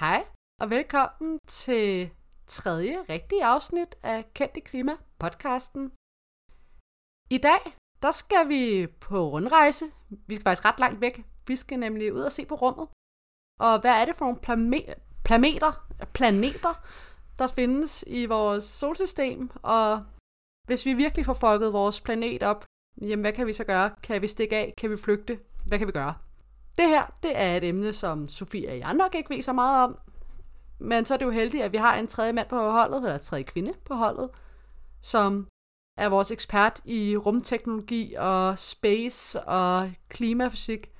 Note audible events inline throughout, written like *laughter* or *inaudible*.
Hej, og velkommen til tredje rigtige afsnit af Kendte Klima podcasten. I dag, der skal vi på rundrejse. Vi skal faktisk ret langt væk. Vi skal nemlig ud og se på rummet. Og hvad er det for nogle plame- planeter, planeter, der findes i vores solsystem? Og hvis vi virkelig får fucket vores planet op, jamen hvad kan vi så gøre? Kan vi stikke af? Kan vi flygte? Hvad kan vi gøre? Det her, det er et emne, som Sofie og jeg nok ikke ved så meget om. Men så er det jo heldigt, at vi har en tredje mand på holdet, eller tredje kvinde på holdet, som er vores ekspert i rumteknologi og space og klimafysik.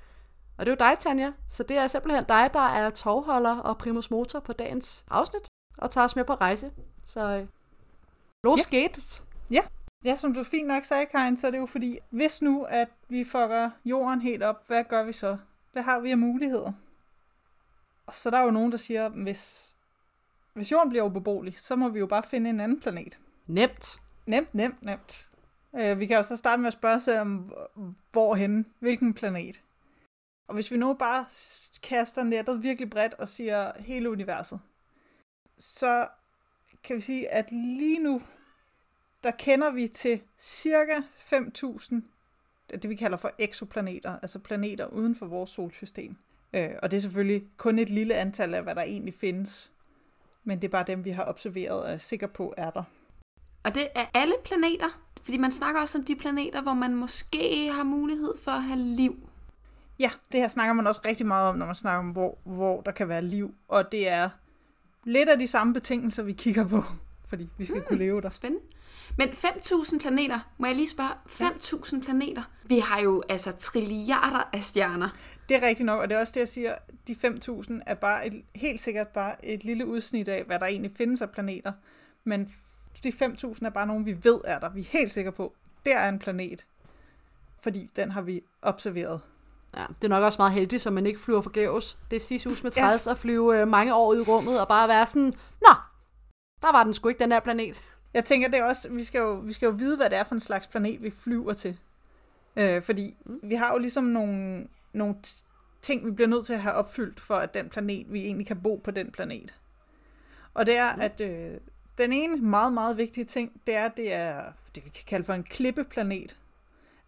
Og det er jo dig, Tanja. Så det er simpelthen dig, der er tovholder og primus motor på dagens afsnit, og tager os med på rejse. Så øh, los Ja. geht's. Ja, som du fint nok sagde, Karin, så er det jo fordi, hvis nu, at vi fucker jorden helt op, hvad gør vi så? Hvad har vi af muligheder? Og så er der jo nogen, der siger, hvis, hvis jorden bliver ubeboelig, så må vi jo bare finde en anden planet. Nemt. Nemt, nemt, nemt. Øh, vi kan jo så starte med at spørge sig om, hvorhen, hvilken planet. Og hvis vi nu bare kaster nettet virkelig bredt og siger hele universet, så kan vi sige, at lige nu, der kender vi til cirka 5.000, det vi kalder for eksoplaneter, altså planeter uden for vores solsystem. Øh, og det er selvfølgelig kun et lille antal af, hvad der egentlig findes. Men det er bare dem, vi har observeret og er sikre på er der. Og det er alle planeter, fordi man snakker også om de planeter, hvor man måske har mulighed for at have liv. Ja, det her snakker man også rigtig meget om, når man snakker om, hvor, hvor der kan være liv. Og det er lidt af de samme betingelser, vi kigger på, *laughs* fordi vi skal mm. kunne leve der. Spændende. Men 5.000 planeter, må jeg lige spørge? 5.000 planeter? Vi har jo altså trilliarder af stjerner. Det er rigtigt nok, og det er også det, jeg siger, de 5.000 er bare et, helt sikkert bare et lille udsnit af, hvad der egentlig findes af planeter. Men de 5.000 er bare nogen, vi ved er der. Vi er helt sikre på, der er en planet. Fordi den har vi observeret. Ja, det er nok også meget heldigt, så man ikke flyver forgæves. Det er sidst med Ja. træls at flyve øh, mange år ud i rummet og bare være sådan, Nå, der var den sgu ikke, den der planet. Jeg tænker, det er også, vi skal, jo, vi skal jo vide, hvad det er for en slags planet, vi flyver til. Øh, fordi mm. vi har jo ligesom nogle, nogle ting, vi bliver nødt til at have opfyldt, for at den planet, vi egentlig kan bo på den planet. Og det er, mm. at øh, den ene meget, meget vigtige ting, det er, det er det, vi kan kalde for en klippeplanet.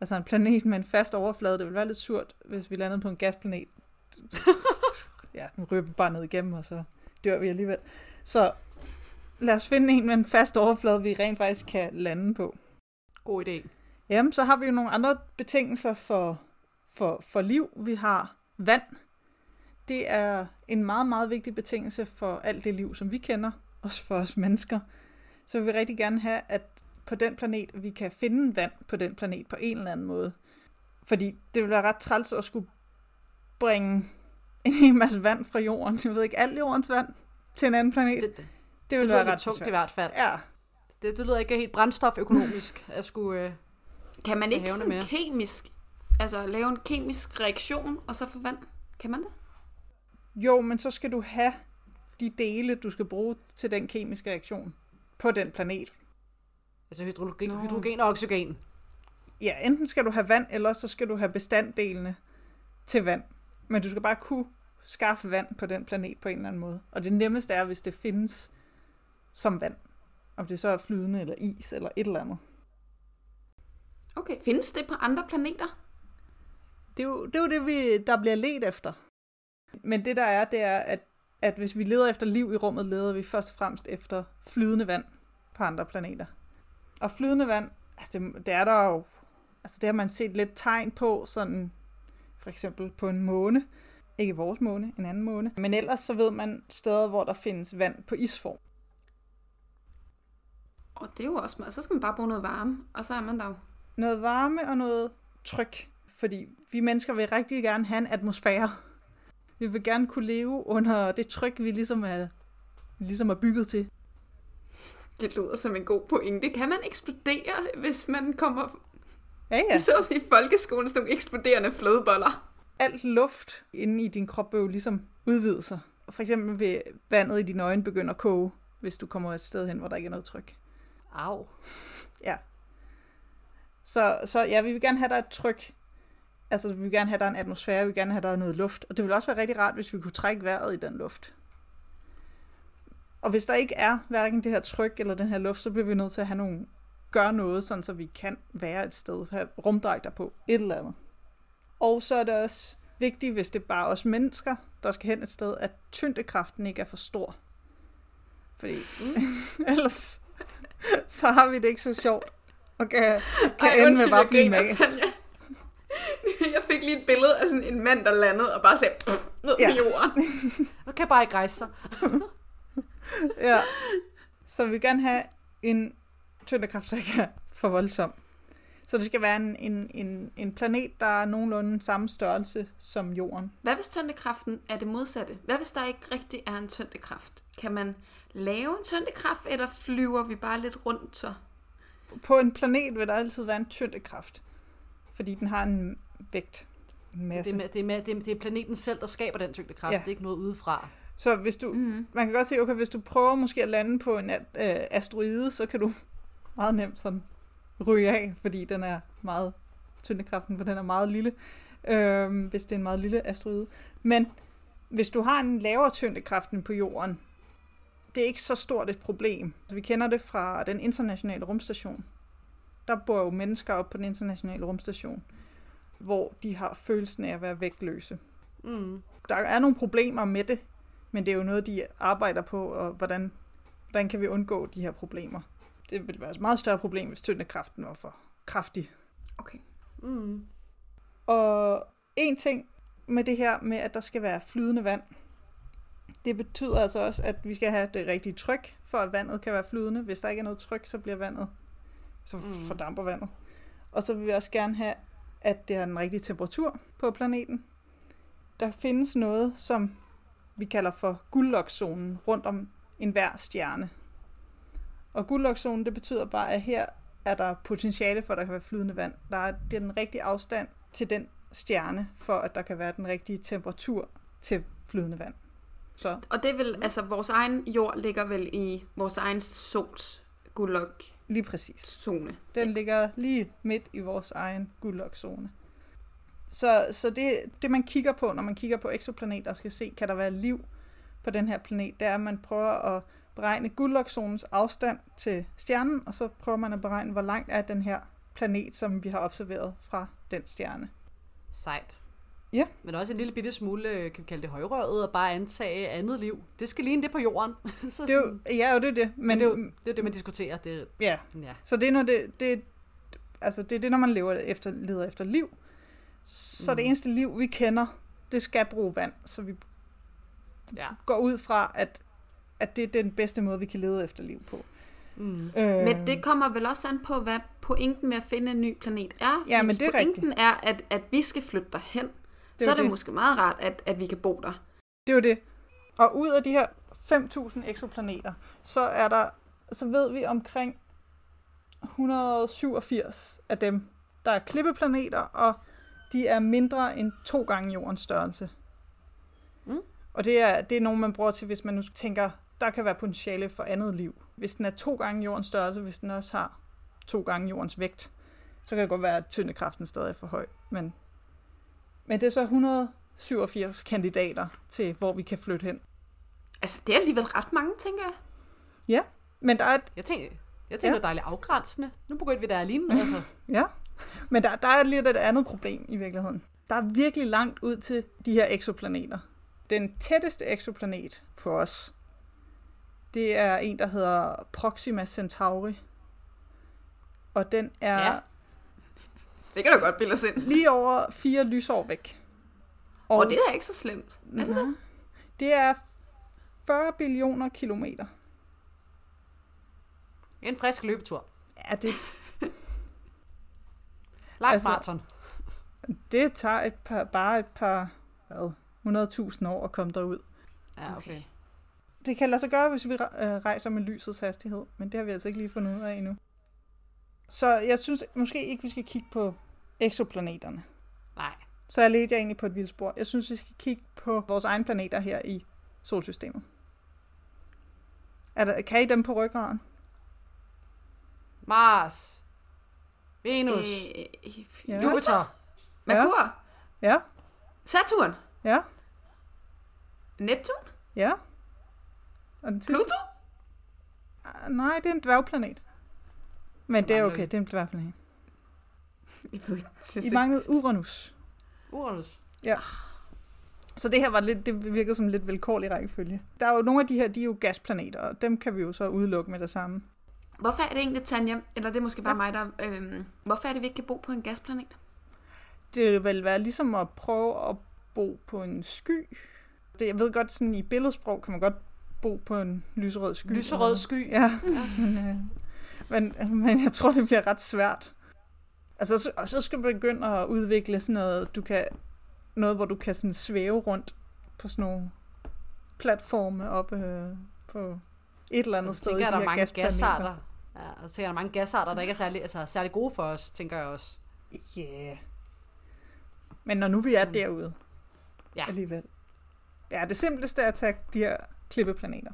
Altså en planet med en fast overflade. Det ville være lidt surt, hvis vi landede på en gasplanet. *laughs* ja, nu ryger bare ned igennem, og så dør vi alligevel. Så lad os finde en med en fast overflade, vi rent faktisk kan lande på. God idé. Jamen, så har vi jo nogle andre betingelser for, for, for liv. Vi har vand. Det er en meget, meget vigtig betingelse for alt det liv, som vi kender, også for os mennesker. Så vil vi rigtig gerne have, at på den planet, vi kan finde vand på den planet på en eller anden måde. Fordi det vil være ret træls at skulle bringe en hel masse vand fra jorden, jeg ved ikke, alt jordens vand, til en anden planet. Det, det, Det det vil lyder være ret tungt i svært. hvert fald. Ja, Det, det lyder ikke helt brændstoføkonomisk at skulle... Øh, Kan man ikke sådan mere. kemisk, altså lave en kemisk reaktion, og så få vand? Kan man det? Jo, men så skal du have de dele, du skal bruge til den kemiske reaktion på den planet. altså hydrogen, Nå. hydrogen og oxygen. Ja, enten skal du have vand, eller så skal du have bestanddelene til vand. Men du skal bare kunne skaffe vand på den planet på en eller anden måde. Og det nemmeste er, hvis det findes som vand. Om det så er flydende, eller is, eller et eller andet. Okay, findes det på andre planeter? Det er jo det, er jo det vi, der bliver let efter. Men det der er, det er, at, at hvis vi leder efter liv i rummet, leder vi først og fremmest efter flydende vand på andre planeter. Og flydende vand, altså det, det er der jo, altså det har man set lidt tegn på, sådan for eksempel på en måne. Ikke vores måne, en anden måne. Men ellers så ved man steder, hvor der findes vand på isform. Og det er jo også meget. Så skal man bare bruge noget varme, og så er man der jo. Noget varme og noget tryk. Fordi vi mennesker vil rigtig gerne have en atmosfære. Vi vil gerne kunne leve under det tryk, vi ligesom er, ligesom er bygget til. Det lyder som en god pointe. Kan man eksplodere, hvis man kommer... Ja, Ja. ja. Vi så også i folkeskolen sådan nogle eksploderende flødeboller. Alt luft inde i din krop vil jo ligesom udvide sig. For eksempel vil vandet i dine øjne begynde at koge, hvis du kommer et sted hen, hvor der ikke er noget tryk. Au. Ja. Så, så ja, vi vil gerne have, der er et tryk. Altså, vi vil gerne have, der er en atmosfære, vi vil gerne have, der er noget luft. Og det vil også være rigtig rart, hvis vi kunne trække vejret i den luft. Og hvis der ikke er hverken det her tryk eller den her luft, så bliver vi nødt til at have nogle, gøre noget, sådan så vi kan være et sted, have rumdragter på, et eller andet. Og så er det også vigtigt, hvis det er bare os mennesker, der skal hen et sted, at tyngdekraften ikke er for stor. Fordi *laughs* ellers *laughs* så har vi det ikke så sjovt. Og kan, kan Ej, ende undskyld, med bare jeg at blive mast. *laughs* Jeg fik lige et billede af sådan en mand, der landede og bare sagde "Pff", ned Ja. på jorden. *laughs* Man kan bare ikke rejse sig. Ja. Så vi vil gerne have en tyngdekraft, der ikke er for voldsom. Så det skal være en, en, en, en planet, der er nogenlunde samme størrelse som Jorden. Hvad hvis tyngdekraften er det modsatte? Hvad hvis der ikke rigtig er en tyngdekraft? Kan man lave en tyngdekraft, eller flyver vi bare lidt rundt så? På en planet vil der altid være en tyngdekraft, fordi den har en vægt. En masse. Det er, med, det, er med, det, er, det er planeten selv, der skaber den tyngdekraft. Ja. Det er ikke noget udefra. Så hvis du, Mm. man kan godt se, okay, hvis du prøver måske at lande på en øh, asteroide, så kan du meget nemt sådan ryge af, fordi den er meget tyngdekraften, for den er meget lille, øh, hvis det er en meget lille asteroide. Men hvis du har en lavere tyngdekraft end på jorden, det er ikke så stort et problem. Vi kender det fra den internationale rumstation. Der bor jo mennesker op på den internationale rumstation, hvor de har følelsen af at være vægtløse Mm. der er nogle problemer med det, men det er jo noget, de arbejder på, og hvordan, hvordan kan vi undgå de her problemer. Det ville være et meget større problem, hvis tyngdekraften var for kraftig. Okay. Mm. Og en ting med det her med, at der skal være flydende vand, det betyder altså også, at vi skal have det rigtige tryk, for at vandet kan være flydende. Hvis der ikke er noget tryk, så bliver vandet, så Mm. fordamper vandet. Og så vil vi også gerne have, at det har den rigtige temperatur på planeten. Der findes noget, som vi kalder for guldlokzonen rundt om enhver stjerne. Og guldlokzonen, det betyder bare, at her er der potentiale for, at der kan være flydende vand. Der er, det er den rigtige afstand til den stjerne, for at der kan være den rigtige temperatur til flydende vand. Så Og det vil, altså vores egen jord ligger vel i vores egen sols guldlok lige præcis. zone. Den ligger lige midt i vores egen guldlokzone. Så, så det, det, man kigger på, når man kigger på eksoplaneter og skal se, kan der være liv på den her planet, det er, at man prøver at beregne guldlokzonens afstand til stjernen, og så prøver man at beregne, hvor langt er den her planet, som vi har observeret fra den stjerne. Sejt. Ja. Men også en lille bitte smule, øh, kan vi kalde det højrøret, og bare antage andet liv. Det skal ligne det på jorden. *laughs* så Det er jo, ja, det er det. Men, Men det er, jo, det er jo det, man diskuterer. Det, ja, ja. Så det er, når det, det, altså det er det, når man lever efter, leder efter liv. Så mm. det eneste liv, vi kender, det skal bruge vand. Så vi ja. går ud fra, at, at det er den bedste måde, vi kan lede efter liv på. Mm. Øh, Men det kommer vel også an på, hvad pointen med at finde en ny planet er. Ja, men det er pointen er, at, at vi skal flytte derhen, er så er det det. måske meget rart, at, at vi kan bo der. Det er jo det. Og ud af de her 5.000 eksoplaneter, så er der, så ved vi omkring 187 af dem, der er klippeplaneter, og de er mindre end to gange jordens størrelse. Mm. Og det er, det er nogen, man bruger til, hvis man nu tænker, der kan være potentiale for andet liv. Hvis den er to gange jordens størrelse, hvis den også har to gange jordens vægt, så kan det godt være, at tyndekraften stadig er for høj. Men, men det er så 187 kandidater til, hvor vi kan flytte hen. Altså, det er alligevel ret mange, tænker jeg. Men der er et, Jeg tænker, jeg tænker, Ja. ja. det er dejligt afgrænsende. Nu begyndte vi der alene. *laughs* Altså. ja, men der, der er lidt et andet problem i virkeligheden. Der er virkelig langt ud til de her eksoplaneter. Den tætteste eksoplanet på os, det er en, der hedder Proxima Centauri. Og den er Ja. Det kan du godt bilde os ind. lige over fire lysår væk. Og, og det er ikke så slemt. Er det Nej. det er 40 billioner kilometer. En frisk løbetur. Ja, det, Altså- altså, maraton. det tager et par, bare et par hvad, 100.000 år at komme derud. Ja, okay. Det kan lade sig gøre, hvis vi øh, rejser med lysets hastighed, men det har vi altså ikke lige fundet ud af endnu. Så jeg synes måske ikke, vi skal kigge på eksoplaneterne. Nej. Så jeg ledte jeg egentlig på et vildspor. Jeg synes, vi skal kigge på vores egne planeter her i solsystemet. Er der, kan I dem på ryggraden? Mars. Venus. Øh, Ja. Jupiter. Merkur. Ja, Saturn. ja, Neptun. ja. Og den sidste? Pluto. Ah, Nej, det er en dværgplanet. Men det er okay, det er en dværgplanet. *laughs* Jeg ved ikke, det I manglede Uranus. Uranus. Så det her var lidt, det virkede som lidt vilkårlig rækkefølge. Der er jo nogle af de her, de er jo gasplaneter, og dem kan vi jo så udelukke med det samme. Hvorfor er det egentlig, Tanja, eller det er måske bare mig, der... Øhm, hvorfor er det, vi ikke kan bo på en gasplanet? Det vil være ligesom at prøve at bo på en sky. Det, jeg ved godt, sådan i billedsprog kan man godt bo på en lyserød sky. Lyserød sky. Ja, men, øh, men, men jeg tror, det bliver ret svært. Altså, så, og så skal du begynde at udvikle sådan noget, du kan, noget hvor du kan sådan svæve rundt på sådan nogle platforme op øh, på et eller andet Altså, sted de jeg, der er mange gasarter. Ja, og så tænker, jeg, der er mange gasarter, der ikke er særlig, altså, særlig gode for os, tænker jeg også. Ja. Yeah. Men når nu vi er derude, Ja. alligevel. Ja, det simpleste er at tage de her klippeplaneter.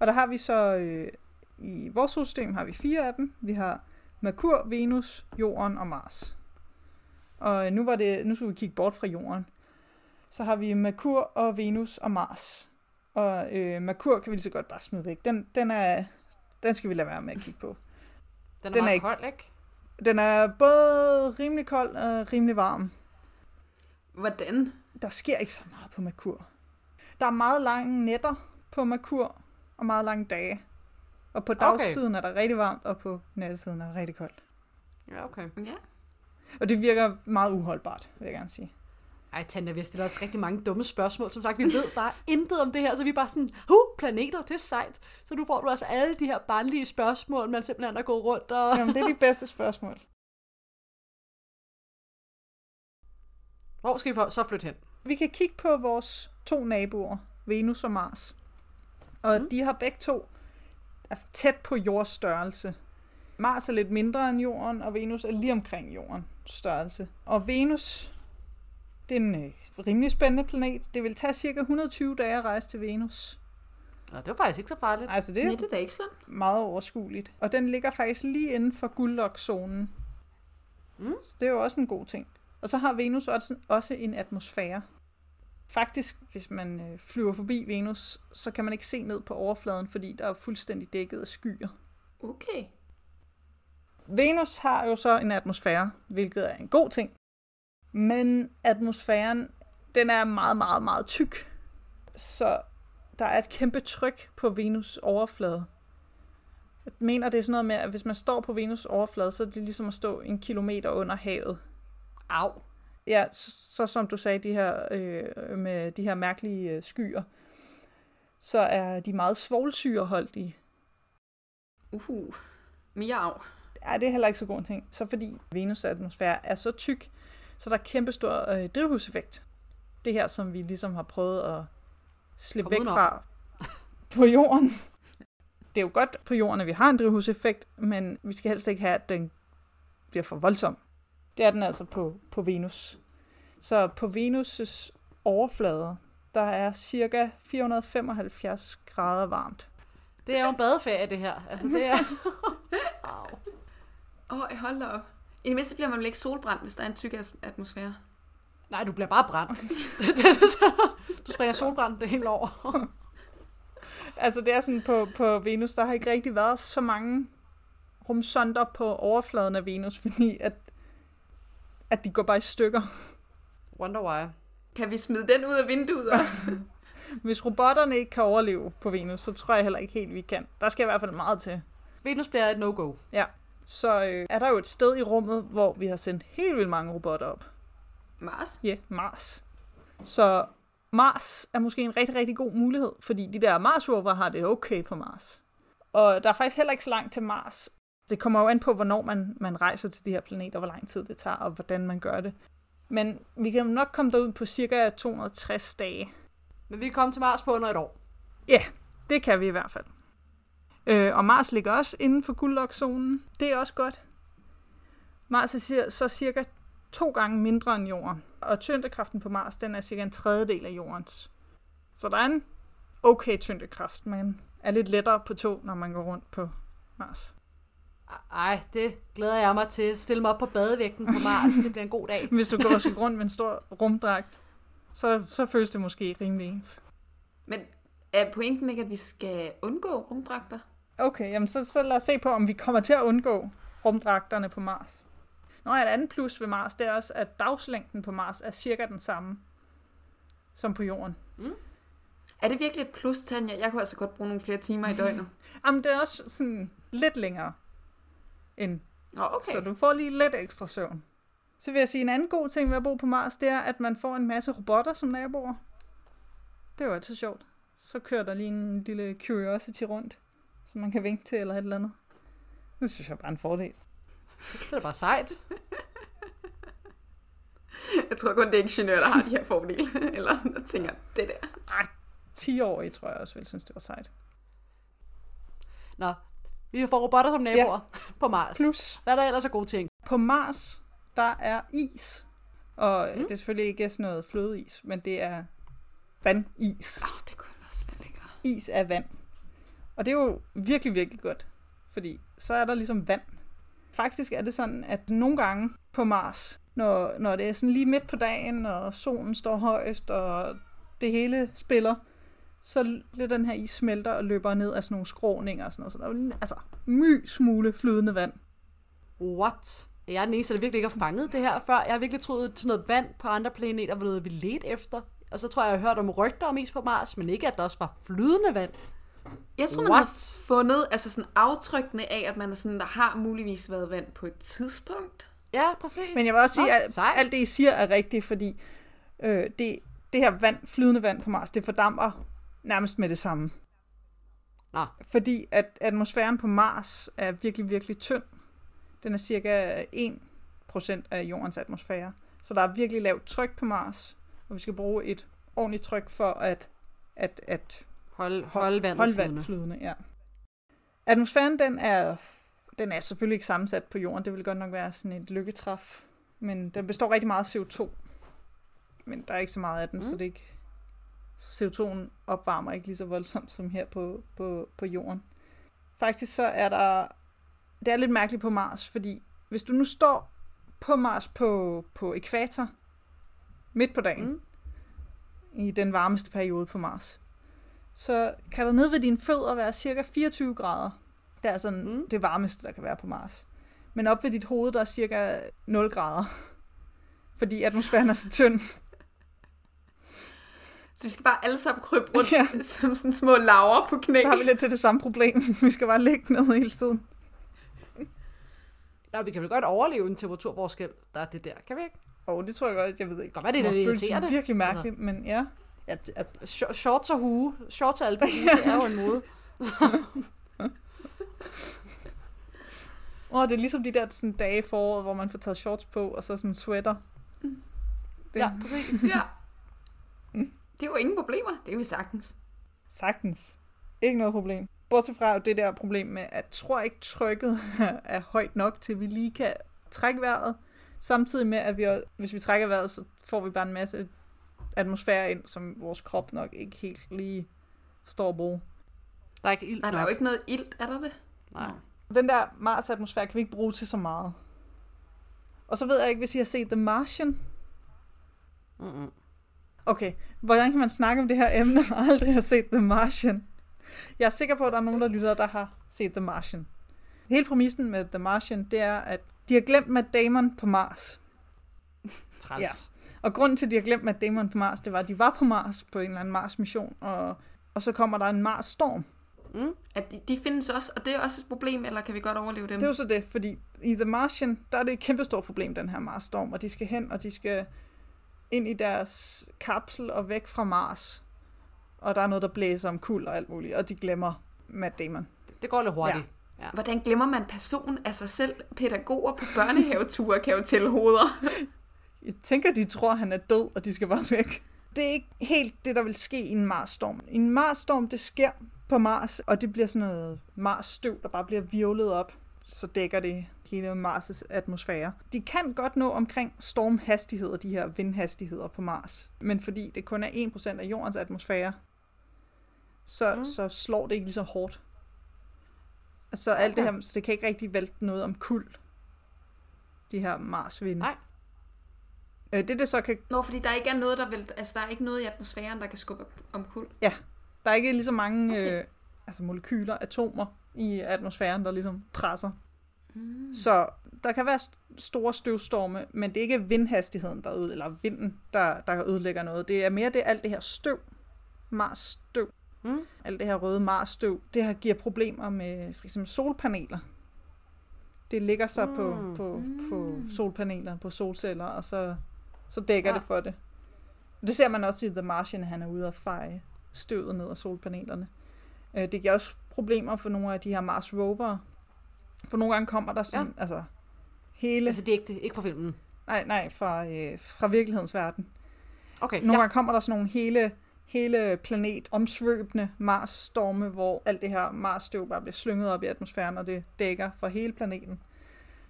Og der har vi så, øh, i vores solsystem har vi fire af dem. Vi har Merkur, Venus, Jorden og Mars. Og øh, nu, var det, nu skal vi kigge bort fra Jorden. Så har vi Merkur og Venus og Mars. Og øh, Merkur kan vi lige så godt bare smide væk. Den, den, er, den skal vi lade være med at kigge på. Den er, Den er meget ikke- kold, ikke? Den er både rimelig kold og rimelig varm. Hvordan? der sker ikke så meget på Merkur. Der er meget lange nætter på Merkur, og meget lange dage. Og på dagsiden er der rigtig varmt, og på nattesiden er der rigtig koldt. Ja, okay. Ja. Og det virker meget uholdbart, vil jeg gerne sige. Ej, Tanja, vi har stillet os rigtig mange dumme spørgsmål. Som sagt, vi ved, er *laughs* intet om det her, så vi er bare sådan, huh, planeter, det er sejt. Så nu får du altså alle de her barnlige spørgsmål, man simpelthen er gået rundt og... Jamen, det er de bedste spørgsmål. Hvor skal vi få- så flytte hen? Vi kan kigge på vores to naboer, Venus og Mars. Og mm. de har begge to altså tæt på jordens størrelse. Mars er lidt mindre end jorden, og Venus er lige omkring jordens størrelse. Og Venus, det er en øh, rimelig spændende planet. Det vil tage cirka 120 dage at rejse til Venus. Nå, det var faktisk ikke så farligt. Altså det Nej, er det er ikke så. meget overskueligt. Og den ligger faktisk lige inden for guldlokzonen. Mm. Så det er jo også en god ting. Og så har Venus også, også en atmosfære. Faktisk, hvis man øh, flyver forbi Venus, så kan man ikke se ned på overfladen, fordi der er fuldstændig dækket af skyer. Okay. Venus har jo så en atmosfære, hvilket er en god ting. Men atmosfæren, den er meget, meget, meget tyk. Så der er et kæmpe tryk på Venus overflade. Jeg mener, det er sådan noget med, at hvis man står på Venus overflade, så er det ligesom at stå en kilometer under havet. Au. Ja, så, så som du sagde, de her, øh, med de her mærkelige øh, skyer, så er de meget svovlsyreholdige. Uhu. Miau. Ja, det er heller ikke så god en ting. Så fordi Venus' atmosfære er så tyk, så der er kæmpe stor øh, drivhuseffekt. Det her, som vi ligesom har prøvet at slippe væk fra på jorden. Det er jo godt på jorden, at vi har en drivhuseffekt, men vi skal helst ikke have, at den bliver for voldsom. Det er den altså på, på Venus. Så på Venus' overflade, der er cirka 475 grader varmt. Det er jo en badeferie, det her. Altså, det er... *laughs* Au. Åh, oh, hold da op. I det mindste bliver man vel ikke solbrændt, hvis der er en tyk atmosfære. Nej, du bliver bare brændt. *laughs* du springer solbrand det hele over. *laughs* Altså det er sådan på, på Venus, der har ikke rigtig været så mange rumsonder på overfladen af Venus, fordi at, at de går bare i stykker. Wonder why. Kan vi smide den ud af vinduet også? *laughs* *laughs* Hvis robotterne ikke kan overleve på Venus, så tror jeg heller ikke helt, vi kan. Der skal i hvert fald meget til. Venus bliver et no-go. Så øh, er der jo et sted i rummet, hvor vi har sendt helt vildt mange robotter op. Mars? Ja, yeah, Mars. Så Mars er måske en rigtig, rigtig god mulighed, fordi de der Mars rover har det okay på Mars. Og der er faktisk heller ikke så langt til Mars. Det kommer jo an på, hvornår man, man rejser til de her planeter, hvor lang tid det tager, og hvordan man gør det. Men vi kan nok komme derud på cirka 260 dage. Men vi kan komme til Mars på under et år. Det kan vi i hvert fald. Øh, og Mars ligger også inden for guldlokzonen. Det er også godt. Mars er så cirka to gange mindre end Jorden. Og tyngdekraften på Mars, den er cirka en tredjedel af Jordens. Så der er en okay tyngdekraft, men er lidt lettere på to, når man går rundt på Mars. Ej, det glæder jeg mig til. Stille mig op på badevægten på Mars. Det bliver en god dag. *laughs* Hvis du går og skal rundt med en stor rumdragt, så, så føles det måske rimelig ens. Men er pointen ikke, at vi skal undgå rumdragter? Okay, jamen så, så lad os se på, om vi kommer til at undgå rumdragterne på Mars. Nå, et andet plus ved Mars, det er også, at dagslængden på Mars er cirka den samme som på Jorden. Er det virkelig et plus, Tanja? Jeg kunne altså godt bruge nogle flere timer i døgnet. *laughs* Jamen, det er også sådan lidt længere end, Nå, okay. så du får lige lidt ekstra søvn. Så vil jeg sige, en anden god ting ved at bo på Mars, det er, at man får en masse robotter som naboer. Det er jo altid sjovt. Så kører der lige en lille Curiosity rundt, som man kan vinke til eller et eller andet. Det synes jeg er bare en fordel. Det er da bare sejt. Jeg tror kun, det er ingeniører, der har de her fordele. *laughs* Eller der tænker, det der. 10 år i, tror jeg også ville synes, det var sejt. Nå, vi får robotter som naboer ja. på Mars. Plus, Hvad er der ellers af gode ting? på Mars, der er is. Og mm. det er selvfølgelig ikke sådan noget flødeis, men det er vandis. Åh, oh, det kunne ellers være lækkert. is af vand. Og det er jo virkelig, virkelig godt, fordi så er der ligesom vand. Faktisk er det sådan, at nogle gange på Mars, når, når det er sådan lige midt på dagen, og solen står højst, og det hele spiller, så lidt den her is smelter og løber ned af sådan nogle skråninger og sådan noget. Så der er jo altså my smule flydende vand. What? Jeg er den eneste, der virkelig ikke har fanget det her før. Jeg har virkelig troet, at sådan noget vand på andre planeter var noget, vi ledte efter. Og så tror jeg, jeg har hørt om rygter om is på Mars, men ikke, at der også var flydende vand. Jeg tror, man What? har fundet altså sådan aftrykkene af, at man er sådan, der har muligvis været vand på et tidspunkt. Ja, præcis. Men jeg vil også sige, Nå, at alt det, I siger, er rigtigt, fordi øh, det, det her vand, flydende vand på Mars, det fordamper nærmest med det samme. Nå, Fordi at atmosfæren på Mars er virkelig, virkelig tynd. Den er cirka 1% af jordens atmosfære. Så der er virkelig lavt tryk på Mars, og vi skal bruge et ordentligt tryk for at, at, at hold, hold vandet holde flydende. vand flydende. Ja. Atmosfæren, den er, den er selvfølgelig ikke sammensat på jorden. Det vil godt nok være sådan et lykketræf. Men den består rigtig meget af CO2. Men der er ikke så meget af den, mm. så det er ikke... Så CO2'en opvarmer ikke lige så voldsomt som her på, på, på jorden. Faktisk så er der... Det er lidt mærkeligt på Mars, fordi hvis du nu står på Mars på, på ekvator, midt på dagen, Mm. i den varmeste periode på Mars, så kan der nede ved dine fødder være cirka 24 grader. Det er sådan Mm. mm. det varmeste, der kan være på Mars. Men op ved dit hoved, der er cirka 0 grader. Fordi atmosfæren er så tynd. Så vi skal bare alle sammen krybe rundt *laughs* Ja. *laughs* som sådan små laver på knæ. Så har vi lidt til det samme problem. *laughs* Vi skal bare ligge ned hele tiden. Nå, vi kan vel godt overleve en temperaturforskel, der er det der. Kan vi ikke? Og det tror jeg godt, jeg ved ikke. Godt være, det er må lidt føles irriterende. virkelig mærkeligt, altså. men ja. ja det- altså, Sh- Shorts og hue. Shorts og alpine, det er jo en mode. åh, det er ligesom de der sådan, dage i foråret, hvor man får taget shorts på, og så sådan en sweater. Det, Ja, præcis. Ja. Det er jo ingen problemer. Det kan vi sagtens. Sagtens. Ikke noget problem. Bortset fra det der problem med, at jeg tror ikke trykket *laughs* er højt nok, til vi lige kan trække vejret. Samtidig med, at vi, hvis vi trækker vejret, så får vi bare en masse atmosfære ind, som vores krop nok ikke helt lige forstår at bruge. Der er ikke ild Nej, der er jo ikke noget ilt, er der det? Nej. Den der Mars-atmosfære kan vi ikke bruge til så meget. Og så ved jeg ikke, hvis I har set The Martian. Mm-mm. Okay, hvordan kan man snakke om det her emne og aldrig have set The Martian? Jeg er sikker på, at der er nogen, der lytter, der har set The Martian. Hele præmissen med The Martian, det er, at de har glemt Matt Damon på Mars. Træls. Ja. Og grunden til, at de har glemt Matt Damon på Mars, det var, at de var på Mars på en eller anden Mars-mission, og, og så kommer der en Mars-storm. Mm. At de, de findes også, og det er også et problem, eller kan vi godt overleve dem? Det er jo så det, fordi i The Martian, der er det et kæmpestort problem, den her Mars-storm, og de skal hen, og de skal ind i deres kapsel og væk fra Mars. Og der er noget, der blæser om kul og alt muligt, og de glemmer Matt Damon. Det går lidt hurtigt. Ja. Hvordan glemmer man person af sig selv? Pædagoger på børnehaveture kan jo tælle hoveder. *laughs* Jeg tænker, de tror, han er død, og de skal bare væk. Det er ikke helt det, der vil ske i en Mars-storm. En Mars-storm, det sker på Mars, og det bliver sådan noget Mars-støv, der bare bliver virvlet op. Så dækker det hele Mars' atmosfære. De kan godt nå omkring stormhastigheder, de her vindhastigheder på Mars. Men fordi det kun er 1% af jordens atmosfære, så, Mm. så slår det ikke lige så hårdt. Altså alt det Okay. her, så det kan ikke rigtig vælte noget om kul. De her Mars-vinde. Nej. Øh, det, det så kan Nå, fordi der ikke er noget, der vil, altså der er ikke noget i atmosfæren, der kan skubbe om kul. Der er ikke lige så mange Okay. okay. øh, altså molekyler, atomer i atmosfæren, der ligesom presser. Mm. Så der kan være st- store støvstorme, men det er ikke vindhastigheden, der ud, eller vinden, der, der ødelægger noget. Det er mere det alt det her støv, Mars støv, Mm. alt det her røde Mars støv, det her giver problemer med for eksempel solpaneler. Det ligger så mm. på, på, på Mm. solpaneler, på solceller, og så, så dækker Ja. ja. det for det. Det ser man også i The Martian, han er ude og feje støvet ned af solpanelerne. Øh, Det giver også problemer for nogle af de her Mars rover. For nogle gange kommer der sådan, ja. altså hele... Altså, det er ikke, ikke på filmen. Nej, nej, fra, øh, fra virkelighedens verden. Okay, Nogle ja. gange kommer der sådan nogle hele, hele planet omsvøbende Mars-storme, hvor alt det her Mars-støv bare bliver slynget op i atmosfæren, og det dækker for hele planeten.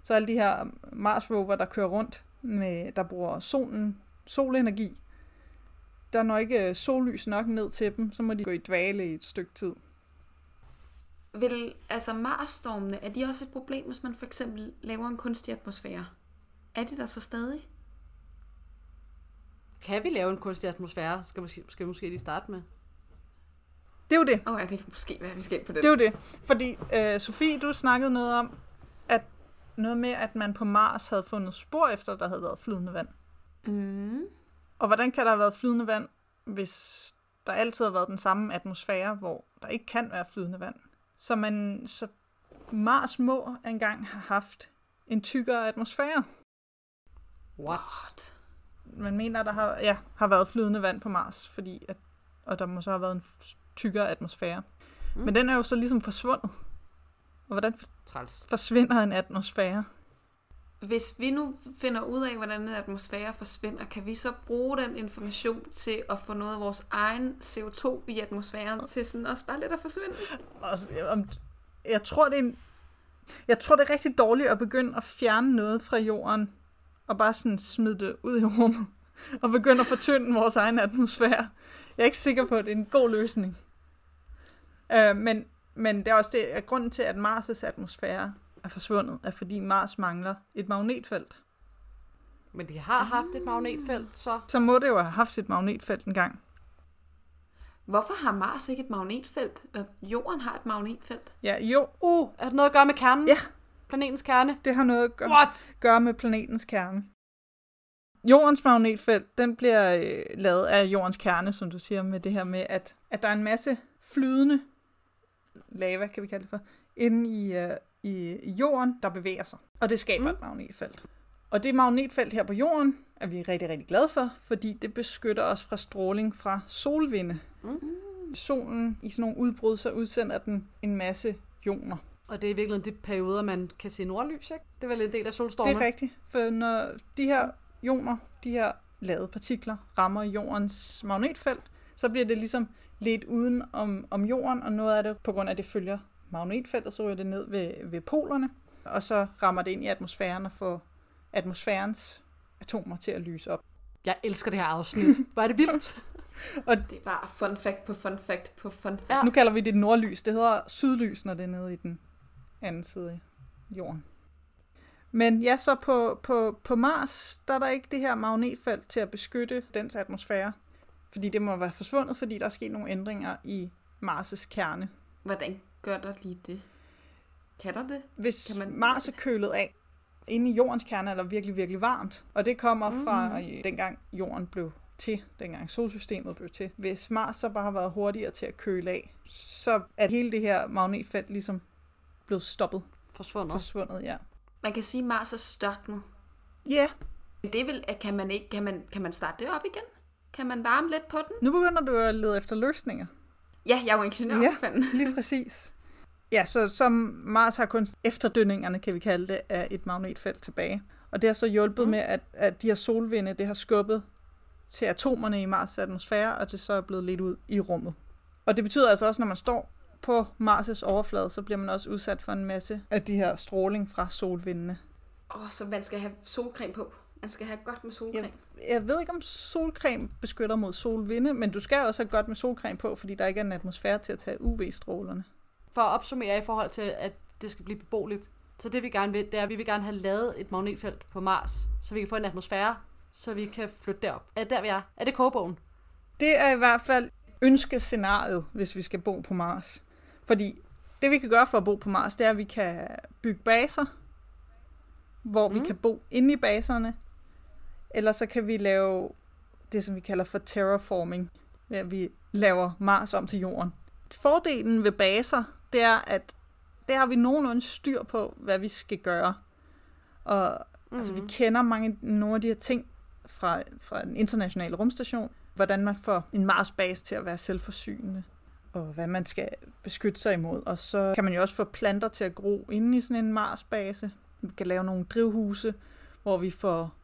Så alle de her Mars-rover, der kører rundt, med, der bruger solen, solenergi, der når ikke øh, sollys nok ned til dem, så må de gå i dvale i et stykke tid. Vil, altså Mars-stormene, er de også et problem, hvis man for eksempel laver en kunstig atmosfære? Er de der så stadig? Kan vi lave en kunstig atmosfære? Skal vi, skal vi måske lige starte med? Det er jo det. Åh oh, ja, det kan måske være, vi skal på det. Det er jo det. Fordi, øh, Sofie, du snakkede noget om, at noget med, at man på Mars havde fundet spor efter, der havde været flydende vand. Mm. Og hvordan kan der have været flydende vand, hvis der altid har været den samme atmosfære, hvor der ikke kan være flydende vand? Så, man, så Mars må engang have haft en tykkere atmosfære. What? What? Man mener, der har, ja, har været flydende vand på Mars, fordi at, og der må så have været en tykkere atmosfære. Mm. Men den er jo så ligesom forsvundet. Og hvordan Træls. forsvinder en atmosfære? Hvis vi nu finder ud af, hvordan en atmosfære forsvinder, kan vi så bruge den information til at få noget af vores egen CO2 i atmosfæren til sådan også bare lidt at forsvinde? Og, jeg tror, det er en, jeg tror, det er rigtig dårligt at begynde at fjerne noget fra jorden, og bare sådan smide det ud i rummet, *laughs* og begynde at fortynde vores egen atmosfære. Jeg er ikke sikker på, at det er en god løsning. Øh, men, men det er også det, at grunden til, at Mars' atmosfære er forsvundet, er fordi Mars mangler et magnetfelt. Men de har haft et magnetfelt, så... Så må det jo have haft et magnetfelt engang. Hvorfor har Mars ikke et magnetfelt? Og Jorden har et magnetfelt. Ja, jo, Uh, er det noget at gøre med kernen? Ja. Planetens kerne? det har noget at gøre What? gøre med planetens kerne. Jordens magnetfelt, den bliver øh, lavet af jordens kerne, som du siger, med det her med, at, at der er en masse flydende lava, kan vi kalde det for, inde i, øh, i, i jorden, der bevæger sig. Og det skaber Mm. et magnetfelt. Og det magnetfelt her på jorden er vi rigtig, rigtig glade for, fordi det beskytter os fra stråling fra solvinde. Mm. Solen, i sådan nogle udbrud, så udsender den en masse ioner. Og det er i virkeligheden de perioder, man kan se nordlys, ikke? Det er vel en del af solstormen. Det er rigtigt, for når de her ioner, de her lavede partikler, rammer jordens magnetfelt, så bliver det ligesom lidt uden om, om jorden, og noget af det, på grund af det følger magnetfeltet, så ryger det ned ved, ved polerne, og så rammer det ind i atmosfæren og får atmosfærens atomer til at lyse op. Jeg elsker det her afsnit. Er det vildt. *laughs* Det er bare fun fact på fun fact på fun fact. Ja. Nu kalder vi det nordlys. Det hedder sydlys, når det er nede i den anden side af jorden. Men ja, så på, på, på Mars, der er der ikke det her magnetfelt til at beskytte dens atmosfære. Fordi det må være forsvundet, fordi der er sket nogle ændringer i Mars' kerne. Hvordan gør der lige det? Kan der det? Hvis Kan man- Mars er kølet af, inde i jordens kerne er der virkelig, virkelig varmt. Og det kommer fra øh, dengang jorden blev til, dengang solsystemet blev til. Hvis Mars så bare har været hurtigere til at køle af, så er hele det her magnetfelt ligesom blevet stoppet, Forsvundet. forsvundet, ja. Man kan sige, at Mars er størknet. Ja, yeah. Men det vel, at kan man, ikke, kan, man, kan man starte det op igen? Kan man varme lidt på den? nu begynder du at lede efter løsninger. Ja, jeg er jo ingeniør. Ja. Lige præcis. Ja, så som Mars har kun efterdønningerne, kan vi kalde det, af et magnetfelt tilbage. Og det har så hjulpet Mm. med, at, at de her solvinde, det har skubbet til atomerne i Mars' atmosfære, og det så er blevet lidt ud i rummet. Og det betyder altså også, når man står på Mars' overflade, så bliver man også udsat for en masse af de her stråling fra solvindene. Åh, oh, så man skal have solcreme på. Man skal have godt med solcreme. Jeg ved ikke, om solcreme beskytter mod solvinde, men du skal også have godt med solcreme på, fordi der ikke er en atmosfære til at tage UV-strålerne. For at opsummere i forhold til, at det skal blive beboeligt. Så det vi gerne vil, det er, at vi vil gerne have lavet et magnetfelt på Mars, så vi kan få en atmosfære, så vi kan flytte derop. Er det der, vi er? Er det kogebogen? Det er i hvert fald ønskescenariet, hvis vi skal bo på Mars. Fordi det vi kan gøre for at bo på Mars, det er, at vi kan bygge baser, hvor mm. vi Mm. kan bo inde i baserne. Eller så kan vi lave det, som vi kalder for terraforming, ved at vi laver Mars om til jorden. Fordelen ved baser, det er, at der har vi nogenlunde styr på, hvad vi skal gøre. Og mm. altså, vi kender mange, nogle af de her ting fra, fra den internationale rumstation, hvordan man får en Mars-base til at være selvforsynende, og hvad man skal beskytte sig imod. Og så kan man jo også få planter til at gro inde i sådan en Mars-base. Vi kan lave nogle drivhuse, hvor vi får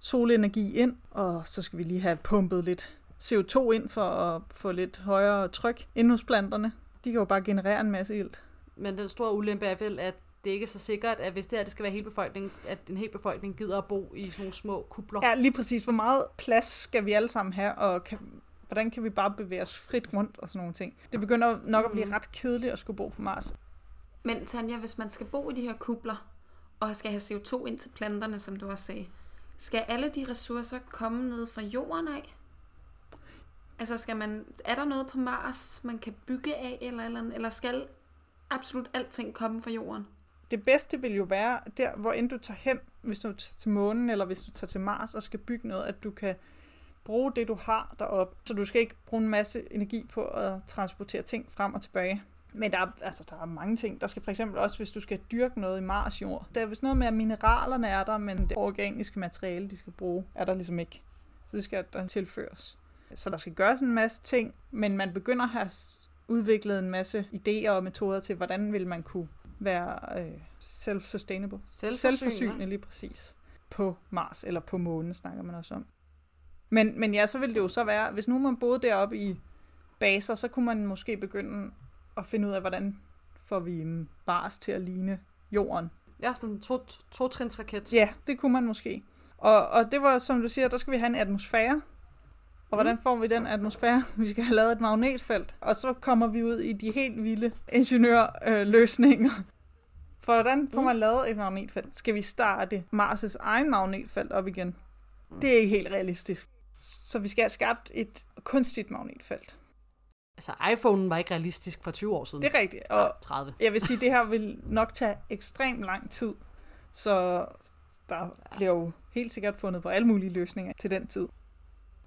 solenergi ind, og så skal vi lige have pumpet lidt CO2 ind for at få lidt højere tryk inde hos planterne. De kan jo bare generere en masse ilt. Men den store ulempe er vel, at det ikke er så sikkert, at hvis det her det skal være hele befolkningen, at en hel befolkning gider at bo i sådan nogle små kubler. Ja, lige præcis. Hvor meget plads skal vi alle sammen have, og kan, hvordan kan vi bare bevæge os frit rundt og sådan nogle ting. Det begynder nok at blive Mhm. ret kedeligt at skulle bo på Mars. Men Tanja, hvis man skal bo i de her kubler, og skal have CO2 ind til planterne, som du også sagde, skal alle de ressourcer komme ned fra jorden af? Altså, skal man, er der noget på Mars, man kan bygge af, eller, eller, eller skal absolut alting komme fra jorden? Det bedste vil jo være, der hvor end du tager hen, hvis du tager til månen, eller hvis du tager til Mars og skal bygge noget, at du kan bruge det, du har deroppe. Så du skal ikke bruge en masse energi på at transportere ting frem og tilbage. Men der er, altså, der er mange ting. Der skal for eksempel også, hvis du skal dyrke noget i Mars jord. Der er vist noget med, at mineralerne er der, men det organiske materiale, de skal bruge, er der ligesom ikke. Så det skal der tilføres. Så der skal gøres en masse ting, men man begynder at have udviklet en masse idéer og metoder til, hvordan vil man kunne være øh, self-sustainable. Selvforsynende lige præcis. På Mars, eller på månen snakker man også om. Men, men ja, så ville det jo så være, hvis nu man boede deroppe i baser, så kunne man måske begynde at finde ud af, hvordan får vi Mars til at ligne jorden. Ja, sådan en to, to trins raket. Ja, det kunne man måske. Og, og det var, som du siger, der skal vi have en atmosfære. Og hvordan får vi den atmosfære? *laughs* Vi skal have lavet et magnetfelt. Og så kommer vi ud i de helt vilde ingeniørløsninger. For hvordan får man lavet et magnetfelt? Skal vi starte Mars' egen magnetfelt op igen? Det er ikke helt realistisk. Så vi skal have skabt et kunstigt magnetfelt. Altså, iPhonen var ikke realistisk for 20 år siden. Det er rigtigt. Og Og 30. jeg vil sige, det her vil nok tage ekstremt lang tid. Så der bliver jo helt sikkert fundet på alle mulige løsninger til den tid.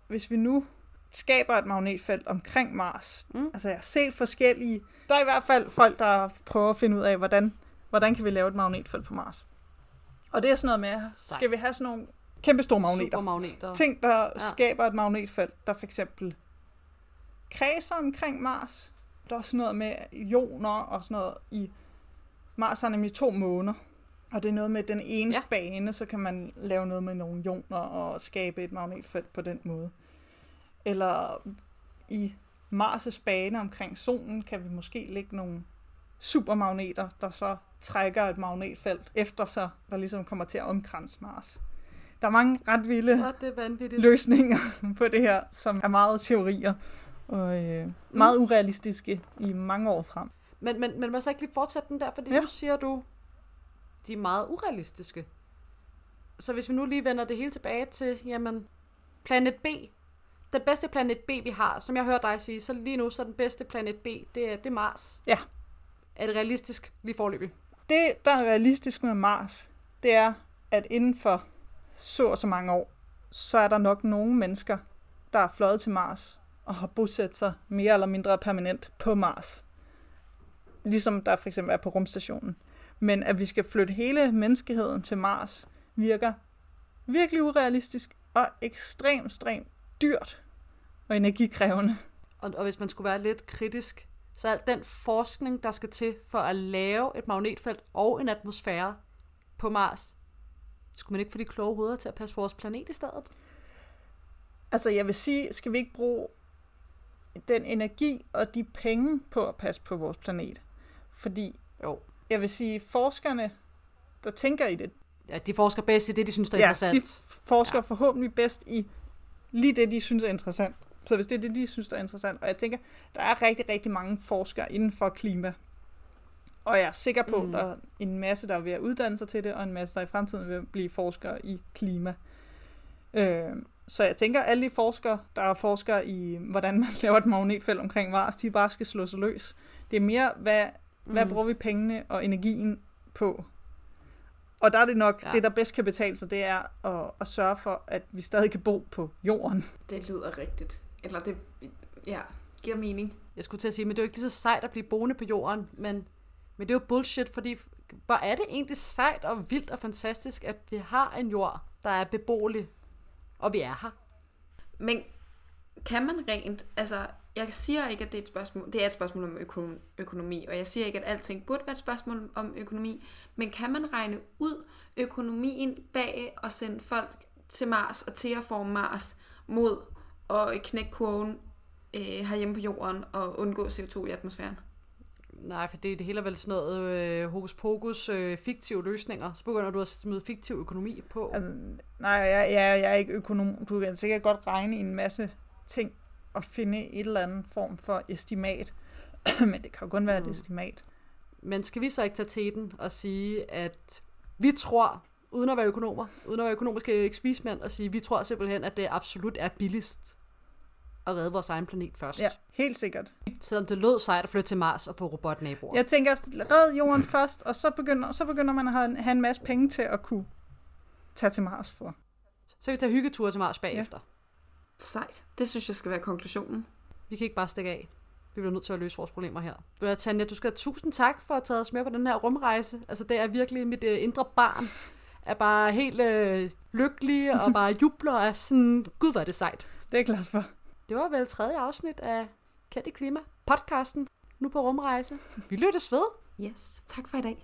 Hvis vi nu skaber et magnetfelt omkring Mars, Mm. altså jeg har set forskellige, der er i hvert fald folk, der prøver at finde ud af, hvordan, hvordan kan vi lave et magnetfelt på Mars. Og det er sådan noget med, skal vi have sådan nogle kæmpe store magneter. Supermagneter. Ting, der Ja. skaber et magnetfelt, der for eksempel kredser omkring Mars. Der er sådan noget med ioner og sådan noget i Mars har nemlig to måner. Og det er noget med den ene Ja. bane, så kan man lave noget med nogle ioner og skabe et magnetfelt på den måde. Eller i Mars' bane omkring solen kan vi måske lægge nogle supermagneter, der så trækker et magnetfelt efter sig, der ligesom kommer til at omkranse Mars. Der er mange ret vilde vanvittigt. løsninger *laughs* på det her, som er meget teorier og øh, meget urealistiske i mange år frem. Men, men, men må jeg så ikke lige fortsætte den der, fordi. Ja. nu siger du, de er meget urealistiske. Så hvis vi nu lige vender det hele tilbage til, jamen, planet B, den bedste planet B, vi har, som jeg hører dig sige, så lige nu, så den bedste planet B, det er, det er Mars. Ja. Er det realistisk lige forløbig? Det, der er realistisk med Mars, det er, at inden for så og så mange år, så er der nok nogle mennesker, der er fløjet til Mars og har bosat sig mere eller mindre permanent på Mars. Ligesom der for eksempel er på rumstationen. Men at vi skal flytte hele menneskeheden til Mars, virker virkelig urealistisk og ekstremt, ekstremt dyrt og energikrævende. Og, og hvis man skulle være lidt kritisk, så al den forskning, der skal til for at lave et magnetfelt og en atmosfære på Mars, skulle man ikke få de kloge hoveder til at passe på vores planet i stedet? Altså jeg vil sige, skal vi ikke bruge den energi og de penge på at passe på vores planet? Fordi Jo. Jeg vil sige, forskerne, der tænker i det, Ja, de forsker bedst i det, de synes, der er Ja, interessant. de forsker ja. forhåbentlig bedst i lige det, de synes er interessant. Så hvis det er det, de synes, der er interessant. Og jeg tænker, der er rigtig, rigtig mange forskere inden for klima. Og jeg er sikker på, Mm. mm. der er en masse, der er ved at uddanne sig til det, og en masse, der i fremtiden vil blive forskere i klima. Øh, så jeg tænker, at alle de forskere, der er forskere i, hvordan man *laughs* laver et magnetfelt omkring Mars, de bare skal slå sig løs. Det er mere, hvad Hvad Mm. bruger vi pengene og energien på? Og der er det nok, Ja. det der bedst kan betale sig, det er at, at sørge for, at vi stadig kan bo på jorden. Det lyder rigtigt. Eller det, ja, giver mening. Jeg skulle til at sige, men det er jo ikke lige så sejt at blive boende på jorden, men, men det er jo bullshit, fordi hvor er det egentlig sejt og vildt og fantastisk, at vi har en jord, der er beboelig, og vi er her. Men kan man rent, altså jeg siger ikke, at det er et spørgsmål, det er et spørgsmål om øko- økonomi, og jeg siger ikke, at alting burde være et spørgsmål om økonomi, men kan man regne ud økonomien bag at sende folk til Mars og terraforme Mars mod at knække kurven øh, herhjemme på jorden og undgå CO2 i atmosfæren? Nej, for det, det hele er vel sådan noget øh, hokus pokus, øh, fiktive løsninger. Så begynder du at smide fiktiv økonomi på. Altså, nej, jeg, jeg, jeg er ikke økonom. Du kan sikkert godt regne i en masse ting og finde et eller andet form for estimat. *clears throat* Men det kan jo kun være et Mm. estimat. Men skal vi så ikke tage teten og sige, at vi tror, uden at være økonomer, uden at være økonomiske eksvismænd, og sige, at vi tror simpelthen, at det absolut er billigst at redde vores egen planet først. Ja, helt sikkert. Selvom det lød sejt at flytte til Mars og få robotnaboer. Jeg tænker, red jorden først, og så begynder, så begynder man at have, have en masse penge til at kunne tage til Mars for. Så kan vi tage hyggeture til Mars bagefter. Sejt. Det synes jeg skal være konklusionen. Vi kan ikke bare stikke af. Vi bliver nødt til at løse vores problemer her. Ved du, Tanja, du skal have tusind tak for at tage os med på den her rumrejse. Altså, det er virkelig mit øh, indre barn. Er bare helt øh, lykkelig og bare *laughs* jubler og er sådan, gud, hvor er det sejt. Det er jeg glad for. Det var vel tredje afsnit af Kendt i Klima, podcasten, nu på rumrejse. Vi lyttes ved. Yes, tak for i dag.